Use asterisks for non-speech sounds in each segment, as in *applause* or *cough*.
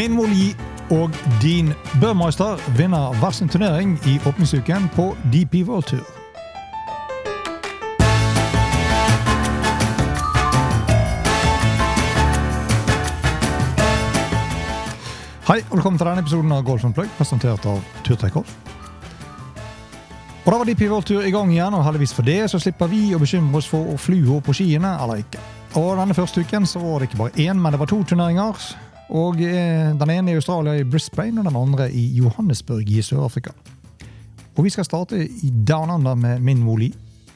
Min Moli og din Burmeister vinner hver sin turnering i åpningsuken på DP World Tour. Hei, og velkommen til denne episoden av Golf Plug, presentert av Turtek Golf. Og Da var DP World Tour i gang igjen, og heldigvis for det så slipper vi å bekymre oss for flua på skiene eller ikke. Og Denne første uken så var det ikke bare én, men det var to turneringer. Og eh, Den ene i Australia i Brisbane, og den andre i Johannesburg i Sør-Afrika. Og Vi skal starte i Down Under med Min Woli,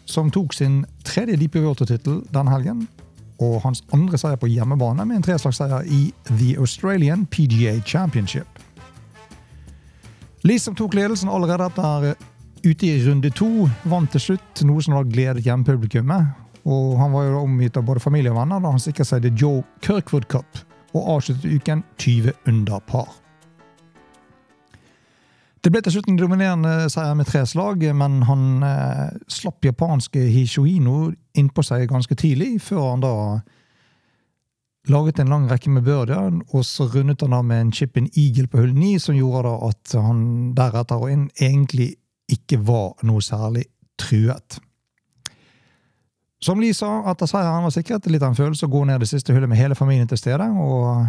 som tok sin tredje Deep World Tour-tittel den helgen og hans andre seier på hjemmebane med en treslagsseier i The Australian PGA Championship. Lee som tok ledelsen allerede etter ute i runde to, vant til slutt, noe som har gledet hjemmepublikummet. Og han var jo omgitt av både familie og venner da han sikret seg The Joe Kirkwood Cup og avsluttet uken 20 under par. Det ble til slutt en dominerende seier med tre slag, men han eh, slapp japanske Hishoino innpå seg ganske tidlig, før han da laget en lang rekke med birdier, og så rundet han da med en chip in eagle på hull 9, som gjorde da at han deretter og inn egentlig ikke var noe særlig truet. Som Lee sa, etter seieren var sikkert litt av en følelse å gå ned det siste hullet med hele familien til stede, og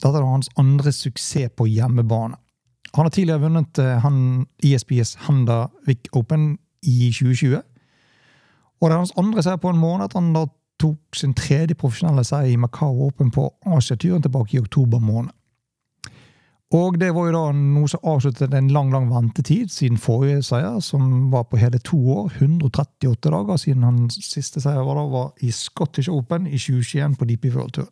dette var hans andre suksess på hjemmebane. Han har tidligere vunnet uh, han, ISBs Handavik Open i 2020. Og det er hans andre seier på en måned at han da tok sin tredje profesjonelle seier i Macau Open på Asiaturen tilbake i oktober måned. Og det var jo da noe som avsluttet en lang lang ventetid siden forrige seier, som var på hele to år. 138 dager siden hans siste seier var da var i Scottish Open i 2021 på DP World Tour.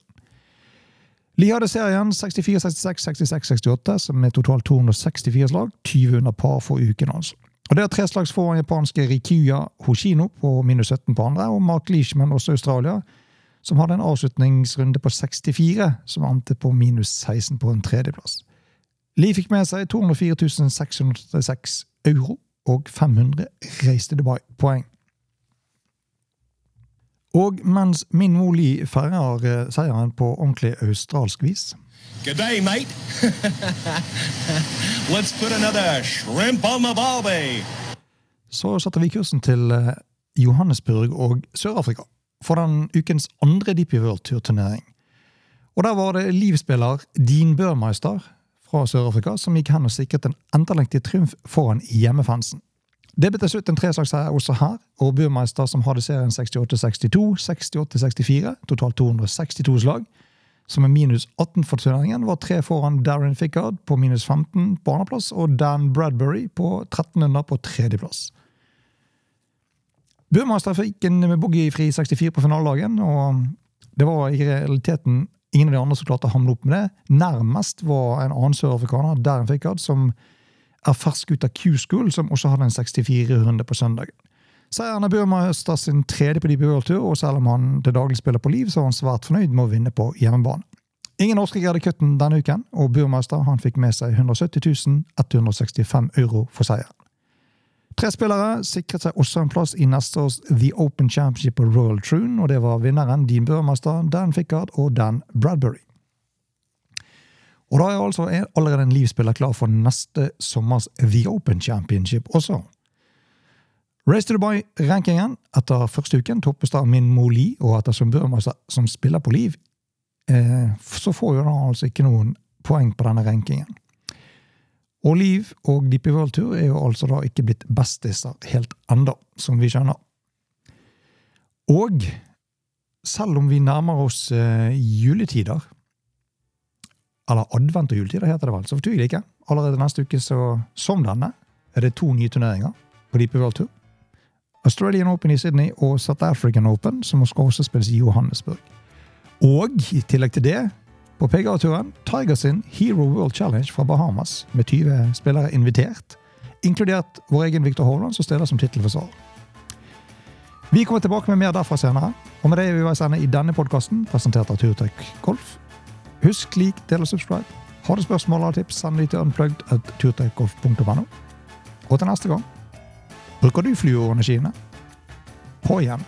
Lee hadde serien 64, 66, 66, 68, som er totalt 264 slag. 20 under par for uken, altså. Og Det er tre slags foran japanske Rikuya Hoshino på minus 17 på andre, og Mark Leishman, også Australia, som hadde en avslutningsrunde på 64, som endte på minus 16 på en tredjeplass. Lee fikk med seg 204 636 euro og 500 reiste Dubai-poeng. Og mens Min Moli feirer eh, seieren på ordentlig australsk vis Good day, mate. *laughs* Let's put another shrimp on the barbie. Så satte vi kursen til eh, Johannesburg og Sør-Afrika for den ukens andre DP World Tour-turnering. Og Der var det livspiller Dean Burmeister fra Sør-Afrika som gikk hen og sikret en etterlengtet triumf foran hjemmefansen. Det ble til slutt en treslagsseier også her, og Burmeister, som hadde serien 68-62, 68-64, totalt 262 slag, som er minus 18 for turneringen, var tre foran Darren Fickard på minus 15 på andreplass, og Dan Bradbury på 1300 på tredjeplass. Burmeister fikk en boogiefri 64 på finaledagen, og det var i realiteten ingen av de andre som klarte å hamle opp med det. Nærmest var en annen sørafrikaner, Darren Fickard, som er fersk ut av Q-School, som også hadde en 64-runde på søndagen. Seieren er Burma Østers sin tredje på DP World-tur, og selv om han til daglig spiller på liv, så er han svært fornøyd med å vinne på hjemmebane. Ingen norske greide cutten denne uken, og Burmeister han fikk med seg 170 165 euro for seieren. Tre spillere sikret seg også en plass i neste års The Open Championship på Royal Troon, og det var vinneren Dean Burmester, Dan Fickard og Dan Bradbury. Og da er altså allerede en livspiller klar for neste sommers The Open Championship også. Race to Dubai-rankingen etter første uken toppes av Min Moli, og etter som Burmeister som spiller på liv, eh, så får jo han altså ikke noen poeng på denne rankingen. Og Liv og DP World Tour er jo altså da ikke blitt bestiser helt enda, som vi kjenner. Og selv om vi nærmer oss eh, juletider, eller advent og juletider, heter det vel. Så fortviler ikke. Allerede neste uke, så, som denne, er det to nye turneringer på DP World Tour. Australian Open i Sydney og South African Open, som skal også spilles i Johannesburg. Og i tillegg til det, på PGA-turen, Tiger sin Hero World Challenge fra Bahamas, med 20 spillere invitert, inkludert vår egen Victor Hovland, som stiller som tittelforsvarer. Vi kommer tilbake med mer derfra senere, og med det er vi veis ende i denne podkasten, presentert av Turtrekk Golf. Husk, lik, del og subscribe. Har du spørsmål eller tips, send de til unplugged.turtrekkgolf.no. Og til neste gang bruker du fluorenergiene på igjen.